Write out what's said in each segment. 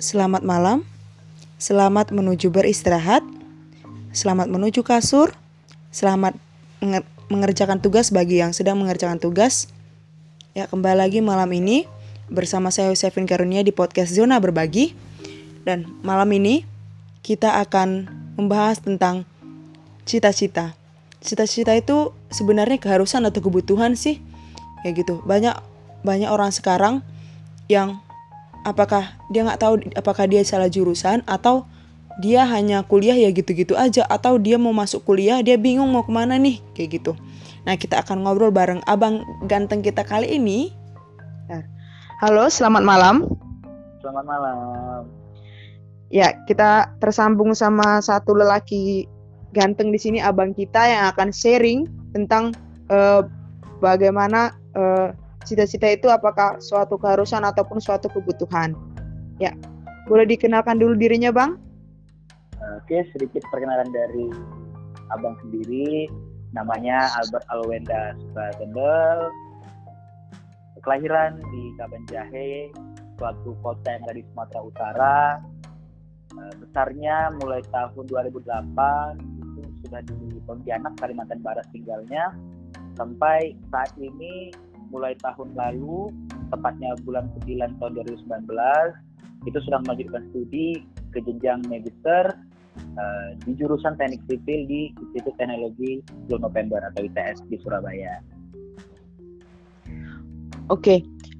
Selamat malam. Selamat menuju beristirahat. Selamat menuju kasur. Selamat menger- mengerjakan tugas bagi yang sedang mengerjakan tugas. Ya, kembali lagi malam ini bersama saya Yosefin Karunia di podcast Zona Berbagi. Dan malam ini kita akan membahas tentang cita-cita. Cita-cita itu sebenarnya keharusan atau kebutuhan sih? Ya gitu. Banyak banyak orang sekarang yang apakah dia nggak tahu apakah dia salah jurusan atau dia hanya kuliah ya gitu-gitu aja atau dia mau masuk kuliah dia bingung mau ke mana nih kayak gitu. Nah kita akan ngobrol bareng abang ganteng kita kali ini. Nah, halo selamat malam. Selamat malam. Ya kita tersambung sama satu lelaki ganteng di sini abang kita yang akan sharing tentang uh, bagaimana uh, cita-cita itu apakah suatu keharusan ataupun suatu kebutuhan. Ya, boleh dikenalkan dulu dirinya, Bang? Oke, sedikit perkenalan dari Abang sendiri. Namanya Albert Alwenda Sukagendel. Kelahiran di Kaban Jahe, suatu kota yang ada di Sumatera Utara. Besarnya mulai tahun 2008 itu sudah di Pontianak, Kalimantan Barat tinggalnya. Sampai saat ini mulai tahun lalu, tepatnya bulan 9 tahun 2019, itu sudah melanjutkan studi ke jenjang magister uh, di jurusan teknik sipil di Institut Teknologi 10 November atau ITS di Surabaya. Oke, okay.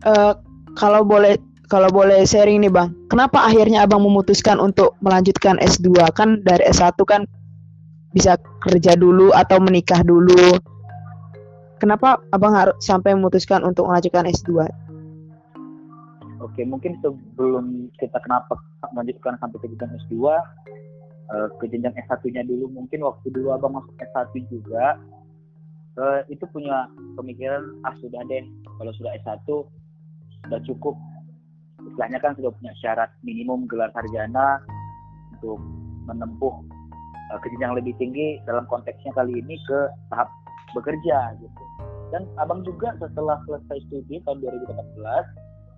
uh, kalau boleh kalau boleh sharing nih bang, kenapa akhirnya abang memutuskan untuk melanjutkan S2? Kan dari S1 kan bisa kerja dulu atau menikah dulu kenapa abang harus sampai memutuskan untuk melanjutkan S2? Oke, mungkin sebelum kita kenapa melanjutkan sampai ke jenjang S2, uh, ke jenjang S1-nya dulu, mungkin waktu dulu abang masuk S1 juga, uh, itu punya pemikiran, ah sudah deh, kalau sudah S1, sudah cukup. Istilahnya kan sudah punya syarat minimum gelar sarjana untuk menempuh uh, ke jenjang lebih tinggi dalam konteksnya kali ini ke tahap bekerja gitu. Dan abang juga setelah selesai studi tahun 2018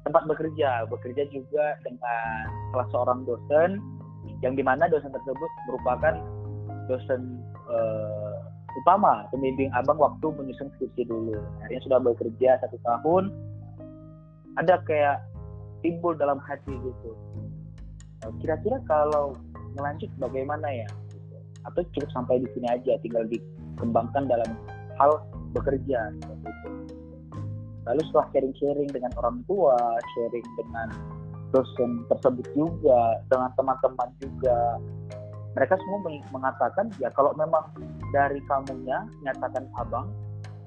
sempat bekerja. Bekerja juga dengan salah seorang dosen yang di mana dosen tersebut merupakan dosen uh, utama pembimbing abang waktu menyusun skripsi dulu. Akhirnya sudah bekerja satu tahun. Ada kayak timbul dalam hati gitu. Kira-kira kalau melanjut bagaimana ya? Atau cukup sampai di sini aja tinggal dikembangkan dalam hal bekerja seperti itu. Lalu setelah sharing-sharing dengan orang tua, sharing dengan dosen tersebut juga, dengan teman-teman juga, mereka semua mengatakan ya kalau memang dari kamunya nyatakan abang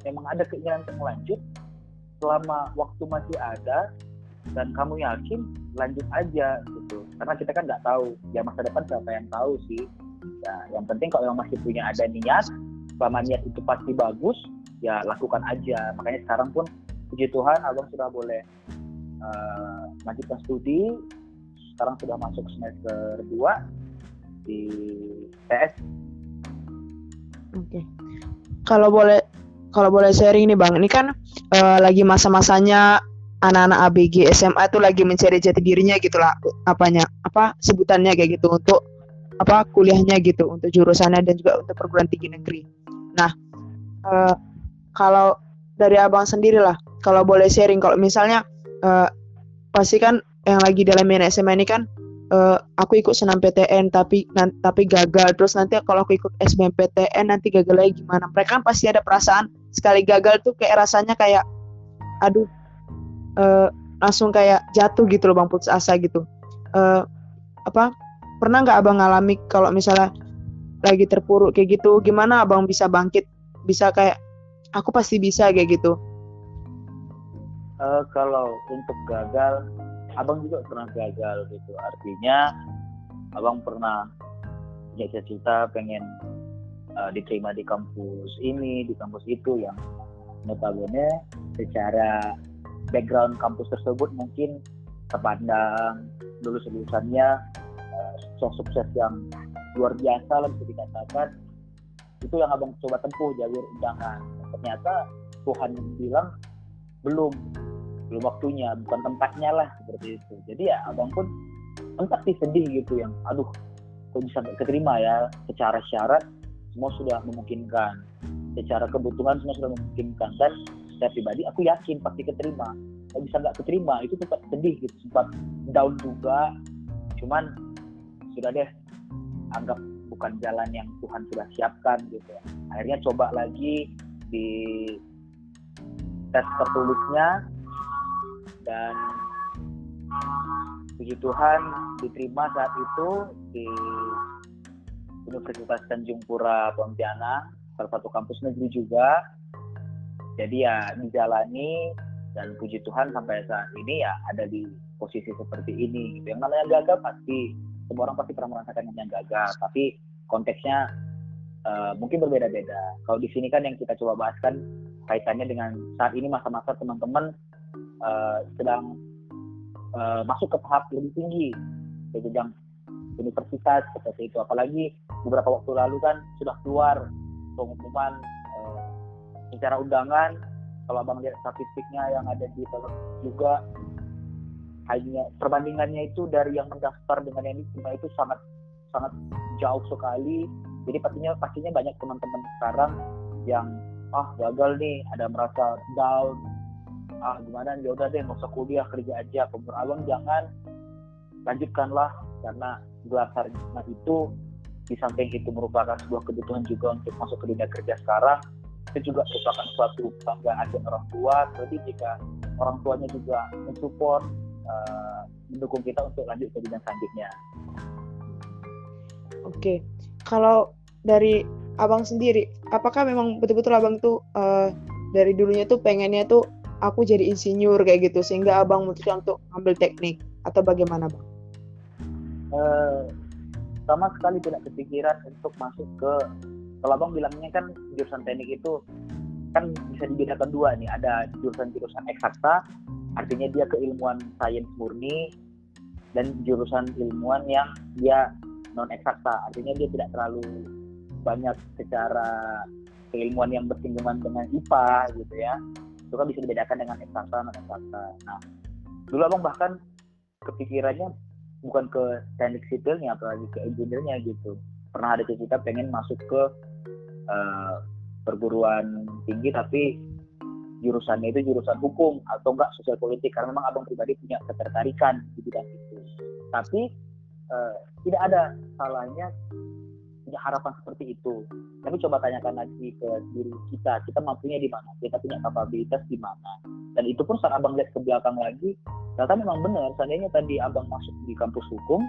memang ada keinginan untuk melanjut selama waktu masih ada dan kamu yakin lanjut aja gitu karena kita kan nggak tahu ya masa depan siapa yang tahu sih ya yang penting kalau masih punya ada niat selama niat itu pasti bagus ya lakukan aja. Makanya sekarang pun puji Tuhan abang sudah boleh uh, lanjutkan studi. Sekarang sudah masuk semester 2 di TS oke. Okay. kalau boleh kalau boleh sharing nih bang. Ini kan uh, lagi masa-masanya anak-anak ABG SMA itu lagi mencari jati dirinya gitulah apanya? Apa sebutannya kayak gitu untuk apa kuliahnya gitu untuk jurusannya dan juga untuk perguruan tinggi negeri. Nah, uh, kalau dari abang sendiri lah kalau boleh sharing. Kalau misalnya uh, pasti kan yang lagi dalam SMA ini kan uh, aku ikut senam PTN tapi nanti, tapi gagal. Terus nanti kalau aku ikut SBMPTN nanti gagal lagi. Gimana? Mereka kan pasti ada perasaan sekali gagal tuh kayak rasanya kayak aduh uh, langsung kayak jatuh gitu loh bang putus asa gitu. Uh, apa? Pernah nggak abang ngalami kalau misalnya lagi terpuruk kayak gitu gimana abang bisa bangkit? Bisa kayak aku pasti bisa kayak gitu. Uh, kalau untuk gagal abang juga pernah gagal gitu. Artinya abang pernah punya cita-cita pengen uh, diterima di kampus ini di kampus itu yang notabene secara background kampus tersebut mungkin terpandang lulus lulusannya uh, sukses yang luar biasa lah bisa dikatakan. Itu yang abang coba tempuh jalur undangan. Ternyata Tuhan bilang belum. Belum waktunya bukan tempatnya lah seperti itu. Jadi ya abang pun entah sih sedih gitu yang aduh kok bisa keterima ya? Secara syarat semua sudah memungkinkan. Secara kebutuhan semua sudah memungkinkan. Dan saya pribadi aku yakin pasti keterima. Kalau bisa nggak keterima? Itu tetap sedih gitu sempat down juga. Cuman sudah deh anggap bukan jalan yang Tuhan sudah siapkan gitu. Akhirnya coba lagi di tes tertulisnya dan puji Tuhan diterima saat itu di Universitas Tanjung Pura Pontianak salah satu kampus negeri juga. Jadi ya dijalani dan puji Tuhan sampai saat ini ya ada di posisi seperti ini gitu. Yang namanya gagal pasti semua orang pasti pernah merasakan yang gagal tapi konteksnya uh, mungkin berbeda-beda. Kalau di sini kan yang kita coba bahas kan kaitannya dengan saat ini masa-masa teman-teman uh, sedang uh, masuk ke tahap lebih tinggi ke jenjang universitas seperti itu. Apalagi beberapa waktu lalu kan sudah keluar pengumuman uh, secara undangan. Kalau abang lihat statistiknya yang ada di juga hanya perbandingannya itu dari yang mendaftar dengan yang diterima itu sangat sangat jauh sekali. Jadi pastinya pastinya banyak teman-teman sekarang yang ah gagal nih ada merasa down. Ah gimana ya udah deh mau usah kuliah kerja aja pemur abang jangan. Lanjutkanlah. Karena gelar sarjana itu di samping itu merupakan sebuah kebutuhan juga untuk masuk ke dunia kerja sekarang. Itu juga merupakan suatu kebanggaan dari orang tua. Jadi jika orang tuanya juga mensupport uh, mendukung kita untuk lanjut ke bidang selanjutnya. Oke, kalau dari abang sendiri, apakah memang betul-betul abang tuh uh, dari dulunya tuh pengennya tuh aku jadi insinyur kayak gitu sehingga abang memutuskan untuk ambil teknik atau bagaimana bang? Uh, sama sekali tidak kepikiran untuk masuk ke kalau abang bilangnya kan jurusan teknik itu kan bisa dibedakan dua nih ada jurusan jurusan eksakta artinya dia keilmuan sains murni dan jurusan ilmuwan yang dia non eksakta artinya dia tidak terlalu banyak secara keilmuan yang bersinggungan dengan IPA gitu ya. Itu kan bisa dibedakan dengan eksakta non eksakta nah dulu abang bahkan kepikirannya bukan ke teknik sipilnya apalagi ke engineer-nya gitu. Pernah ada cita-cita pengen masuk ke uh, perguruan tinggi tapi jurusannya itu jurusan hukum atau enggak sosial politik karena memang abang pribadi punya ketertarikan di bidang itu tapi uh, tidak ada salahnya punya harapan seperti itu. Tapi coba tanyakan lagi ke diri kita, kita mampunya di mana, kita punya kapabilitas di mana. Dan itu pun saat abang lihat ke belakang lagi, ternyata memang benar. Seandainya tadi abang masuk di kampus hukum,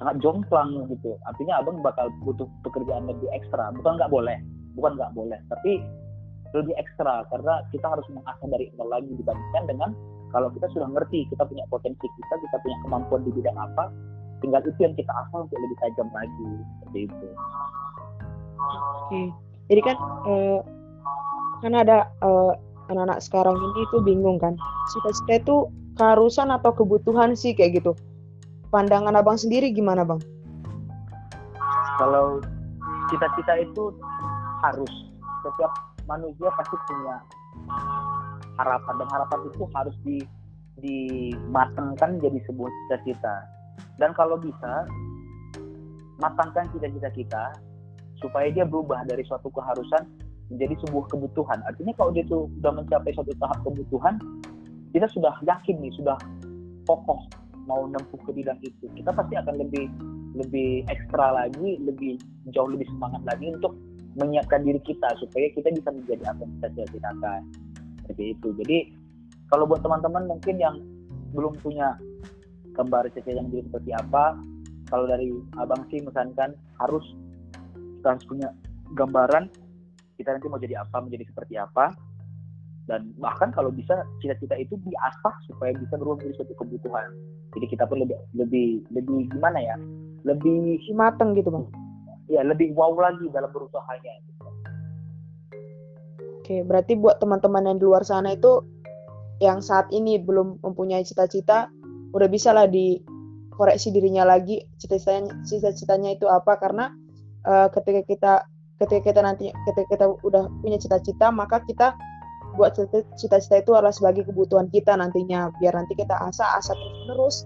sangat jomplang gitu. Artinya abang bakal butuh pekerjaan lebih ekstra. Bukan nggak boleh, bukan nggak boleh, tapi lebih ekstra karena kita harus mengasah dari nol lagi dibandingkan dengan kalau kita sudah ngerti kita punya potensi kita kita punya kemampuan di bidang apa tinggal itu yang kita asal untuk lebih tajam lagi seperti itu. Oke. Jadi kan eh, kan ada eh, anak-anak sekarang ini tuh bingung kan cita-cita itu keharusan atau kebutuhan sih kayak gitu? Pandangan abang sendiri gimana bang? Kalau cita-cita itu harus setiap manusia pasti punya harapan dan harapan itu harus di dimatangkan jadi sebuah cita-cita. Dan kalau bisa matangkan cita-cita kita supaya dia berubah dari suatu keharusan menjadi sebuah kebutuhan. Artinya kalau dia tuh sudah mencapai suatu tahap kebutuhan kita sudah yakin nih sudah kokoh mau nempuh ke bidang itu kita pasti akan lebih lebih ekstra lagi lebih jauh lebih semangat lagi untuk menyiapkan diri kita supaya kita bisa menjadi apa yang kita cita-citakan seperti itu. Jadi kalau buat teman-teman mungkin yang belum punya gambar CC yang jadi seperti apa kalau dari abang sih misalkan harus harus punya gambaran kita nanti mau jadi apa menjadi seperti apa. Dan bahkan kalau bisa cita-cita itu diasah supaya bisa berubah menjadi suatu kebutuhan. Jadi kita pun lebih lebih lebih gimana ya? Lebih mateng gitu bang ya lebih wow lagi dalam berusahanya. Oke berarti buat teman-teman yang di luar sana itu yang saat ini belum mempunyai cita-cita udah bisa lah dikoreksi dirinya lagi cita-citanya cita-citanya itu apa. Karena uh, ketika kita ketika kita nanti ketika kita udah punya cita-cita maka kita buat cita-cita itu adalah sebagai kebutuhan kita nantinya. Biar nanti kita asah asah terus terus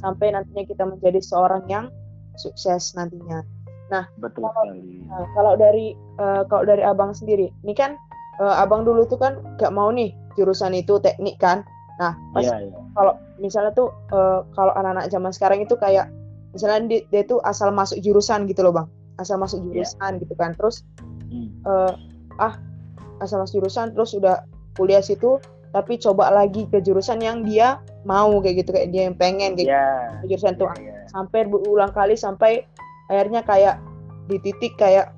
sampai nantinya kita menjadi seorang yang sukses nantinya. Nah, betul kalau, sekali. Nah, kalau dari uh, kalau dari abang sendiri, ini kan uh, abang dulu tuh kan gak mau nih jurusan itu teknik kan. Nah, pas yeah, yeah. kalau misalnya tuh uh, kalau anak-anak zaman sekarang itu kayak misalnya dia, dia tuh asal masuk jurusan gitu loh bang, asal masuk iya. jurusan yeah. gitu kan, terus hmm. uh, ah asal masuk jurusan terus udah kuliah situ tapi coba lagi ke jurusan yang dia mau kayak gitu kayak dia yang pengen kayak yeah. gitu, jurusan yeah, tuh yeah. sampai berulang kali sampai akhirnya kayak di titik kayak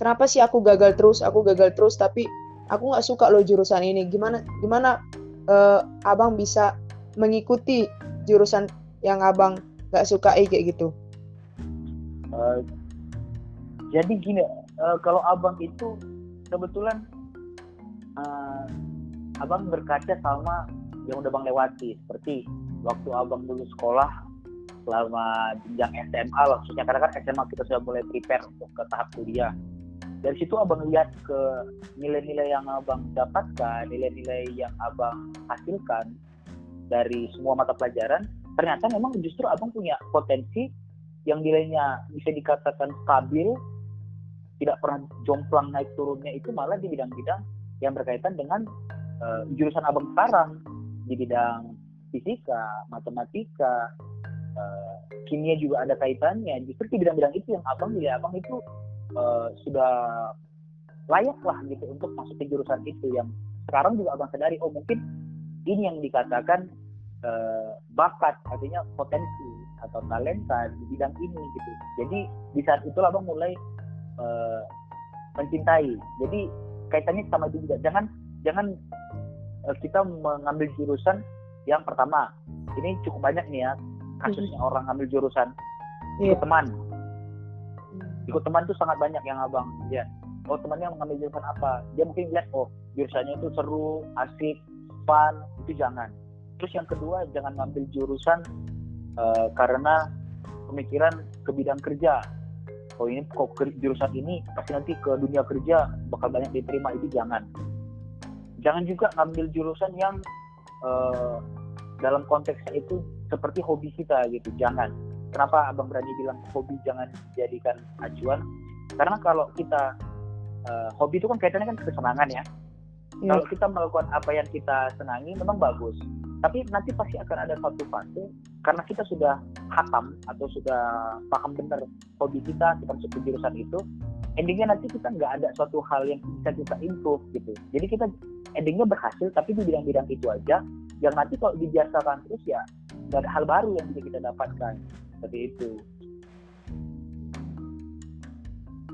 kenapa sih aku gagal terus? Aku gagal terus tapi aku nggak suka loh jurusan ini. Gimana gimana uh, abang bisa mengikuti jurusan yang abang nggak suka kayak gitu? Uh, jadi gini uh, kalau abang itu kebetulan uh, abang berkaca sama yang udah bang lewati. Seperti waktu abang dulu sekolah selama jenjang SMA khususnya karena kan SMA kita sudah mulai prepare untuk ke tahap kuliah. Dari situ abang lihat ke nilai-nilai yang abang dapatkan nilai-nilai yang abang hasilkan dari semua mata pelajaran ternyata memang justru abang punya potensi yang nilainya bisa dikatakan stabil tidak pernah jomplang naik turunnya itu malah di bidang-bidang yang berkaitan dengan uh, jurusan abang sekarang. Di bidang fisika, matematika, uh, kimia juga ada kaitannya. Justru di bidang-bidang itu yang abang ya abang itu uh, sudah layak lah gitu untuk masuk ke jurusan itu yang sekarang juga abang sadari oh mungkin ini yang dikatakan uh, bakat artinya potensi atau talenta di bidang ini gitu. Jadi di saat itulah abang mulai uh, mencintai. Jadi kaitannya sama itu juga. Jangan jangan uh, kita mengambil jurusan yang pertama ini cukup banyak nih ya kasusnya hmm. orang ambil jurusan yeah. ikut teman. Hmm. ikut teman tuh sangat banyak yang abang lihat oh temannya mengambil jurusan apa? Dia mungkin lihat oh jurusannya itu seru asik fun. Itu jangan. Terus yang kedua jangan ngambil jurusan uh, karena pemikiran ke bidang kerja. Oh ini kok jurusan ini pasti nanti ke dunia kerja bakal banyak diterima itu jangan. Jangan juga ngambil jurusan yang uh, dalam konteksnya itu seperti hobi kita gitu jangan. Kenapa abang berani bilang hobi jangan dijadikan acuan? Karena kalau kita uh, hobi itu kan kaitannya kan kesenangan ya. Hmm. kalau kita melakukan apa yang kita senangi memang bagus. Tapi nanti pasti akan ada satu fase karena kita sudah hatam atau sudah paham benar hobi kita kita masuk ke jurusan itu endingnya nanti kita nggak ada suatu hal yang bisa kita improve gitu. Jadi kita endingnya berhasil tapi di bidang-bidang itu aja. Yang nanti kalau dibiasakan terus ya ada hal baru yang bisa kita dapatkan. Seperti itu.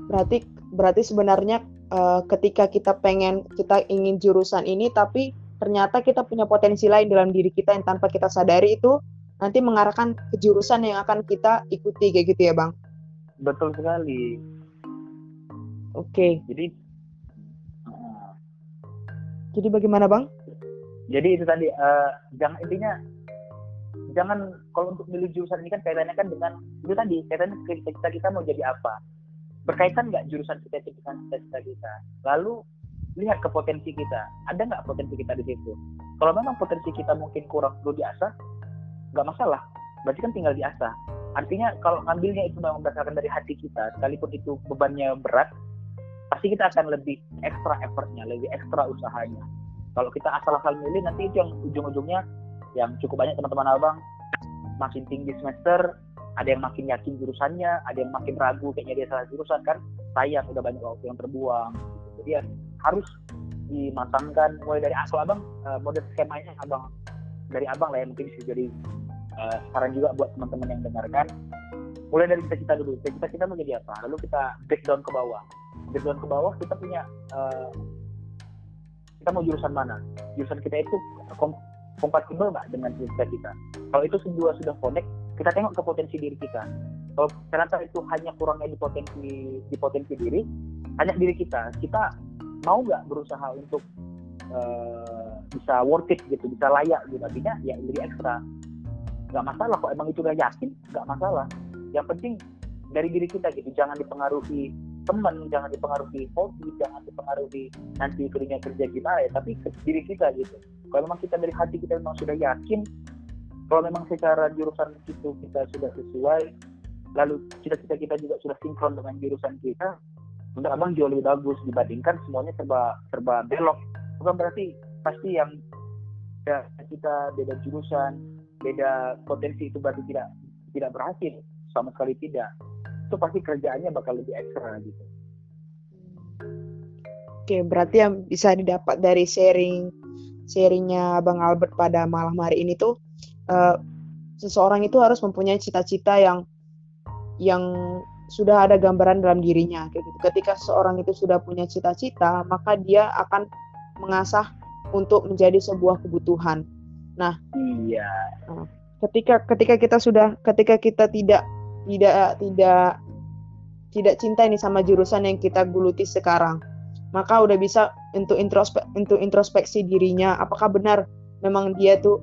Berarti berarti sebenarnya uh, ketika kita pengen kita ingin jurusan ini tapi ternyata kita punya potensi lain dalam diri kita yang tanpa kita sadari itu nanti mengarahkan ke jurusan yang akan kita ikuti kayak gitu ya bang? Betul sekali. Oke. Okay. jadi jadi bagaimana bang? Jadi itu tadi uh, jangan intinya jangan kalau untuk milih jurusan ini kan kaitannya kan dengan itu tadi kaitannya kita kita mau jadi apa. Berkaitan nggak jurusan kita dengan cita-cita kita? Lalu lihat ke potensi kita. Ada nggak potensi kita di situ? Kalau memang potensi kita mungkin kurang perlu diasah nggak masalah. Berarti kan tinggal diasah. Artinya kalau ngambilnya itu memang berdasarkan dari hati kita sekalipun itu bebannya berat pasti kita akan lebih ekstra effortnya lebih ekstra usahanya. Kalau kita asal-asal milih nanti itu yang ujung-ujungnya yang cukup banyak teman-teman abang. Makin tinggi semester ada yang makin yakin jurusannya ada yang makin ragu kayaknya dia salah jurusan kan? Sayang udah banyak waktu yang terbuang. Jadi ya harus dimatangkan mulai dari asal abang uh, model skemanya abang. Dari abang lah ya mungkin bisa jadi uh, saran juga buat teman-teman yang dengarkan. Mulai dari cita-cita dulu. Cita-cita kita mau jadi apa? Lalu kita breakdown ke bawah. Breakdown ke bawah kita punya uh, kita mau jurusan mana? Jurusan kita itu kompatibel nggak dengan cita kita? Kalau itu semua sudah connect kita tengok ke potensi diri kita. Kalau ternyata itu hanya kurangnya di potensi di potensi diri hanya diri kita kita mau nggak berusaha untuk uh, bisa worth it gitu bisa layak gitu? Artinya ya lebih ekstra. Nggak masalah kok emang itu udah yakin nggak masalah. Yang penting dari diri kita gitu jangan dipengaruhi teman jangan dipengaruhi hobi jangan dipengaruhi nanti kerja kerja gimana ya tapi ke diri kita gitu. Kalau memang kita dari hati kita memang sudah yakin kalau memang secara jurusan itu kita sudah sesuai lalu cita-cita kita juga sudah sinkron dengan jurusan kita untuk abang jauh lebih bagus dibandingkan semuanya serba serba belok. Bukan berarti pasti yang ya, kita beda jurusan beda potensi itu berarti tidak tidak berhasil sama sekali tidak itu pasti kerjaannya bakal lebih ekstra gitu Oke, berarti yang bisa didapat dari sharing sharingnya Bang Albert pada malam hari ini tuh uh, seseorang itu harus mempunyai cita-cita yang yang sudah ada gambaran dalam dirinya kayak gitu. Ketika seseorang itu sudah punya cita-cita, maka dia akan mengasah untuk menjadi sebuah kebutuhan. Nah, iya. Uh, ketika ketika kita sudah ketika kita tidak tidak tidak tidak cinta ini sama jurusan yang kita geluti sekarang. Maka udah bisa untuk introspek untuk introspeksi dirinya apakah benar memang dia tuh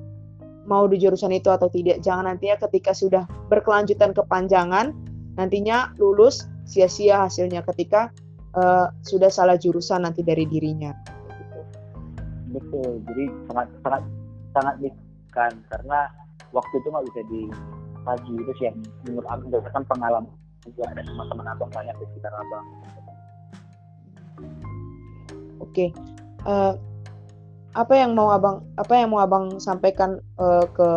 mau di jurusan itu atau tidak. Jangan nantinya ketika sudah berkelanjutan kepanjangan nantinya lulus sia-sia hasilnya ketika uh, sudah salah jurusan nanti dari dirinya. Betul jadi sangat sangat sangat kan karena waktu itu nggak bisa di pagi. Itu sih yang menurut aku berdasarkan pengalaman juga ada teman-teman abang banyak di sekitar abang. Oke. Uh, apa yang mau abang apa yang mau abang sampaikan uh, ke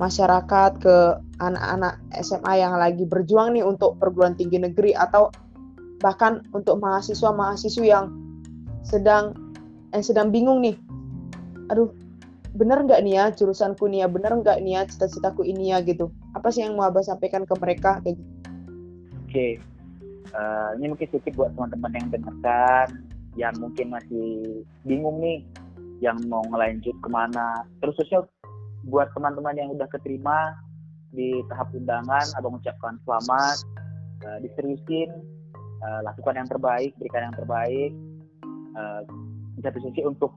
masyarakat ke anak-anak SMA yang lagi berjuang nih untuk perguruan tinggi negeri atau bahkan untuk mahasiswa-mahasiswa yang sedang yang sedang bingung nih? Aduh bener nggak nih ya jurusanku nih ya? Bener nggak nih ya cita-citaku ini ya gitu apa sih yang mau abang sampaikan ke mereka kayak gitu? Oke okay. uh, eh, ini mungkin sedikit buat teman-teman yang dengarkan yang mungkin masih bingung nih yang mau ngelanjut ke mana. Terus khususnya buat teman-teman yang udah keterima di tahap undangan abang ucapkan selamat uh, diseriusin uh, lakukan yang terbaik berikan yang terbaik. Uh, satu untuk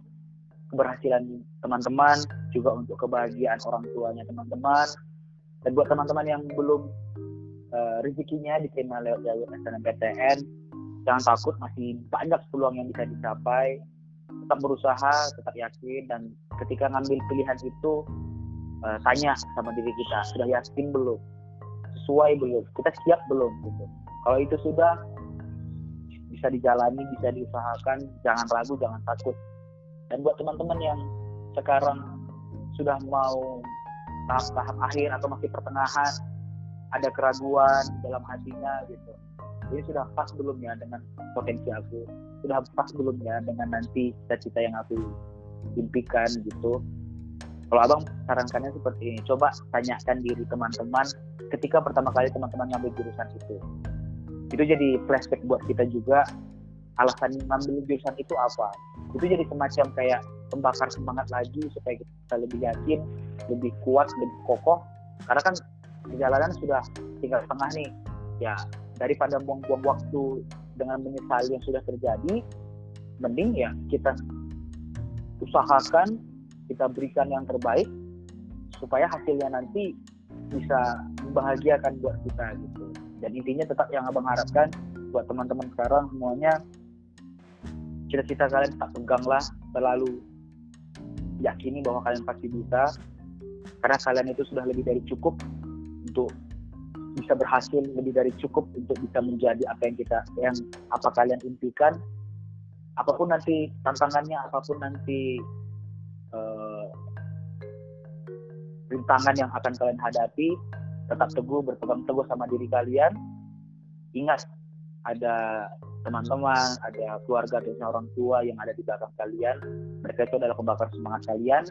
keberhasilan teman-teman juga untuk kebahagiaan orang tuanya teman-teman dan buat teman-teman yang belum uh, rezekinya diterima lewat jalur SNMPTN jangan takut masih banyak peluang yang bisa dicapai. Tetap berusaha tetap yakin dan ketika ngambil pilihan itu uh, tanya sama diri kita sudah yakin belum? Sesuai belum? Kita siap belum? gitu. Kalau itu sudah bisa dijalani bisa diusahakan jangan ragu jangan takut. Dan buat teman-teman yang sekarang sudah mau tahap-tahap akhir atau masih pertengahan ada keraguan dalam hatinya gitu. Ini sudah pas belum ya dengan potensi aku sudah pas belum ya dengan nanti cita-cita yang aku impikan gitu. Kalau abang sarankannya seperti ini coba tanyakan diri teman-teman ketika pertama kali teman-teman ngambil jurusan itu. Itu jadi flashback buat kita juga alasan ngambil jurusan itu apa. Itu jadi semacam kayak pembakar semangat lagi supaya kita lebih yakin lebih kuat lebih kokoh. Karena kan perjalanan sudah tinggal setengah nih. Ya daripada buang-buang waktu dengan menyesali yang sudah terjadi mending ya kita usahakan kita berikan yang terbaik supaya hasilnya nanti bisa membahagiakan buat kita gitu. Dan intinya tetap yang abang harapkan buat teman-teman sekarang semuanya cita-cita kalian tak peganglah selalu yakini bahwa kalian pasti bisa. Karena kalian itu sudah lebih dari cukup untuk bisa berhasil lebih dari cukup untuk bisa menjadi apa yang kita yang apa kalian impikan. Apa pun nanti tantangannya apa pun nanti uh, rintangan yang akan kalian hadapi tetap teguh berpegang teguh sama diri kalian. Ingat ada teman-teman ada keluarga dan orang tua yang ada di belakang kalian mereka itu adalah pembakar semangat kalian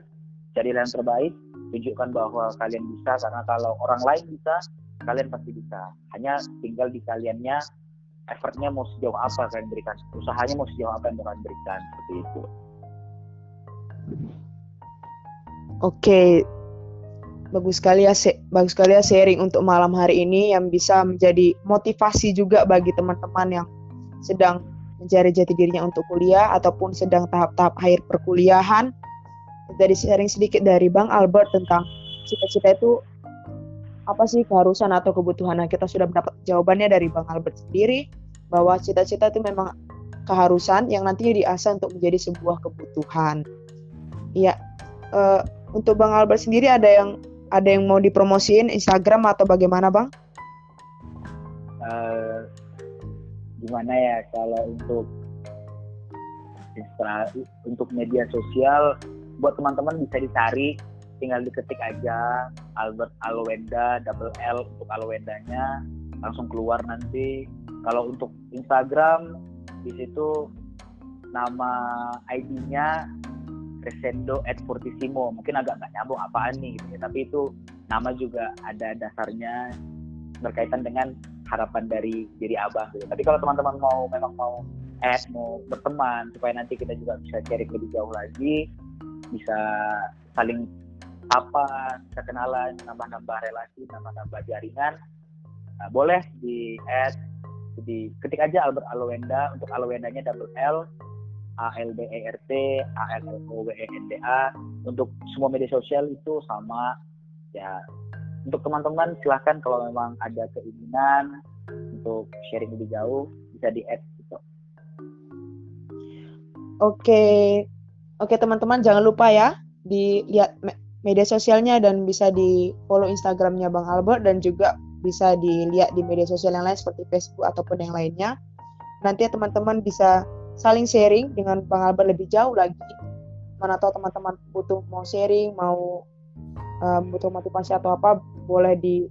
jadilah yang terbaik tunjukkan bahwa kalian bisa karena kalau orang lain bisa kalian pasti bisa. Hanya tinggal di kaliannya effortnya mau sejauh apa kalian berikan usahanya mau sejauh apa yang kalian berikan seperti itu. Oke. Bagus sekali ya bagus sekali ya sharing untuk malam hari ini yang bisa menjadi motivasi juga bagi teman-teman yang sedang mencari jati dirinya untuk kuliah ataupun sedang tahap-tahap akhir perkuliahan. Dari sharing sedikit dari Bang Albert tentang cita-cita itu apa sih keharusan atau kebutuhan nah, kita sudah mendapat jawabannya dari Bang Albert sendiri bahwa cita-cita itu memang keharusan yang nantinya diasah untuk menjadi sebuah kebutuhan. Iya, uh, untuk Bang Albert sendiri ada yang ada yang mau dipromosiin Instagram atau bagaimana bang? Uh, gimana ya kalau untuk untuk media sosial buat teman-teman bisa dicari tinggal diketik aja Albert Alwenda double L untuk Alwendanya langsung keluar nanti kalau untuk Instagram di situ nama ID-nya Crescendo at Fortissimo mungkin agak nggak nyambung apaan nih gitu ya. tapi itu nama juga ada dasarnya berkaitan dengan harapan dari diri abang gitu. tapi kalau teman-teman mau memang mau add mau berteman supaya nanti kita juga bisa sharing lebih jauh lagi bisa saling apa kenalan nambah-nambah relasi nambah-nambah jaringan nah, boleh di add di ketik aja Albert Alwenda untuk Alwendanya double L A L B E R T A L L O W E N D A untuk semua media sosial itu sama ya untuk teman-teman silahkan kalau memang ada keinginan untuk sharing lebih jauh bisa di add gitu. Oke, oke teman-teman jangan lupa ya dilihat media sosialnya dan bisa di follow Instagramnya Bang Albert dan juga bisa dilihat di media sosial yang lain seperti Facebook ataupun yang lainnya. Nanti ya teman-teman bisa saling sharing dengan Bang Albert lebih jauh lagi. Mana tahu teman-teman butuh mau sharing, mau um, butuh motivasi atau apa, boleh di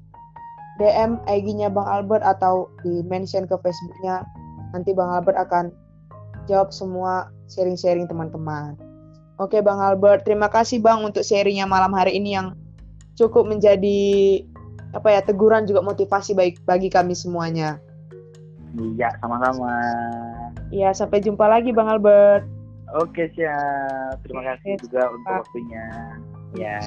DM IG-nya Bang Albert atau di mention ke Facebook-nya. Nanti Bang Albert akan jawab semua sharing-sharing teman-teman. Oke Bang Albert, terima kasih Bang untuk sharingnya malam hari ini yang cukup menjadi apa ya teguran juga motivasi baik bagi kami semuanya. Iya, sama-sama. Iya, sampai jumpa lagi Bang Albert. Oke, siap. Terima kasih juga untuk waktunya. Ya.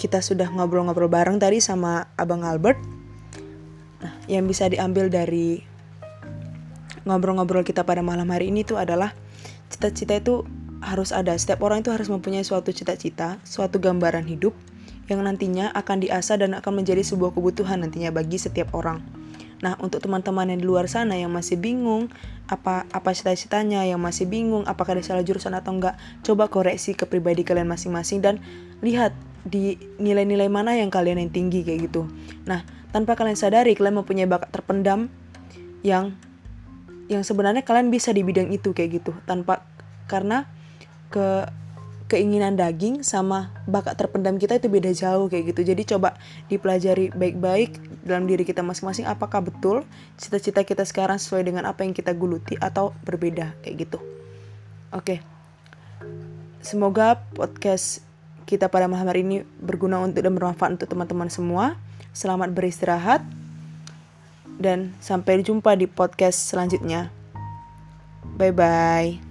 Kita sudah ngobrol-ngobrol bareng tadi sama Abang Albert. Nah, yang bisa diambil dari ngobrol-ngobrol kita pada malam hari ini itu adalah cita-cita itu harus ada. Setiap orang itu harus mempunyai suatu cita-cita, suatu gambaran hidup yang nantinya akan diasah dan akan menjadi sebuah kebutuhan nantinya bagi setiap orang. Nah, untuk teman-teman yang di luar sana yang masih bingung apa apa cita-citanya, yang masih bingung apakah ada salah jurusan atau enggak, coba koreksi ke pribadi kalian masing-masing dan lihat di nilai-nilai mana yang kalian yang tinggi kayak gitu. Nah, tanpa kalian sadari kalian mempunyai bakat terpendam yang yang sebenarnya kalian bisa di bidang itu kayak gitu tanpa karena ke keinginan daging sama bakat terpendam kita itu beda jauh kayak gitu. Jadi coba dipelajari baik-baik dalam diri kita masing-masing apakah betul cita-cita kita sekarang sesuai dengan apa yang kita geluti atau berbeda kayak gitu. Oke. Semoga podcast kita pada malam hari ini berguna untuk dan bermanfaat untuk teman-teman semua. Selamat beristirahat dan sampai jumpa di podcast selanjutnya. Bye bye.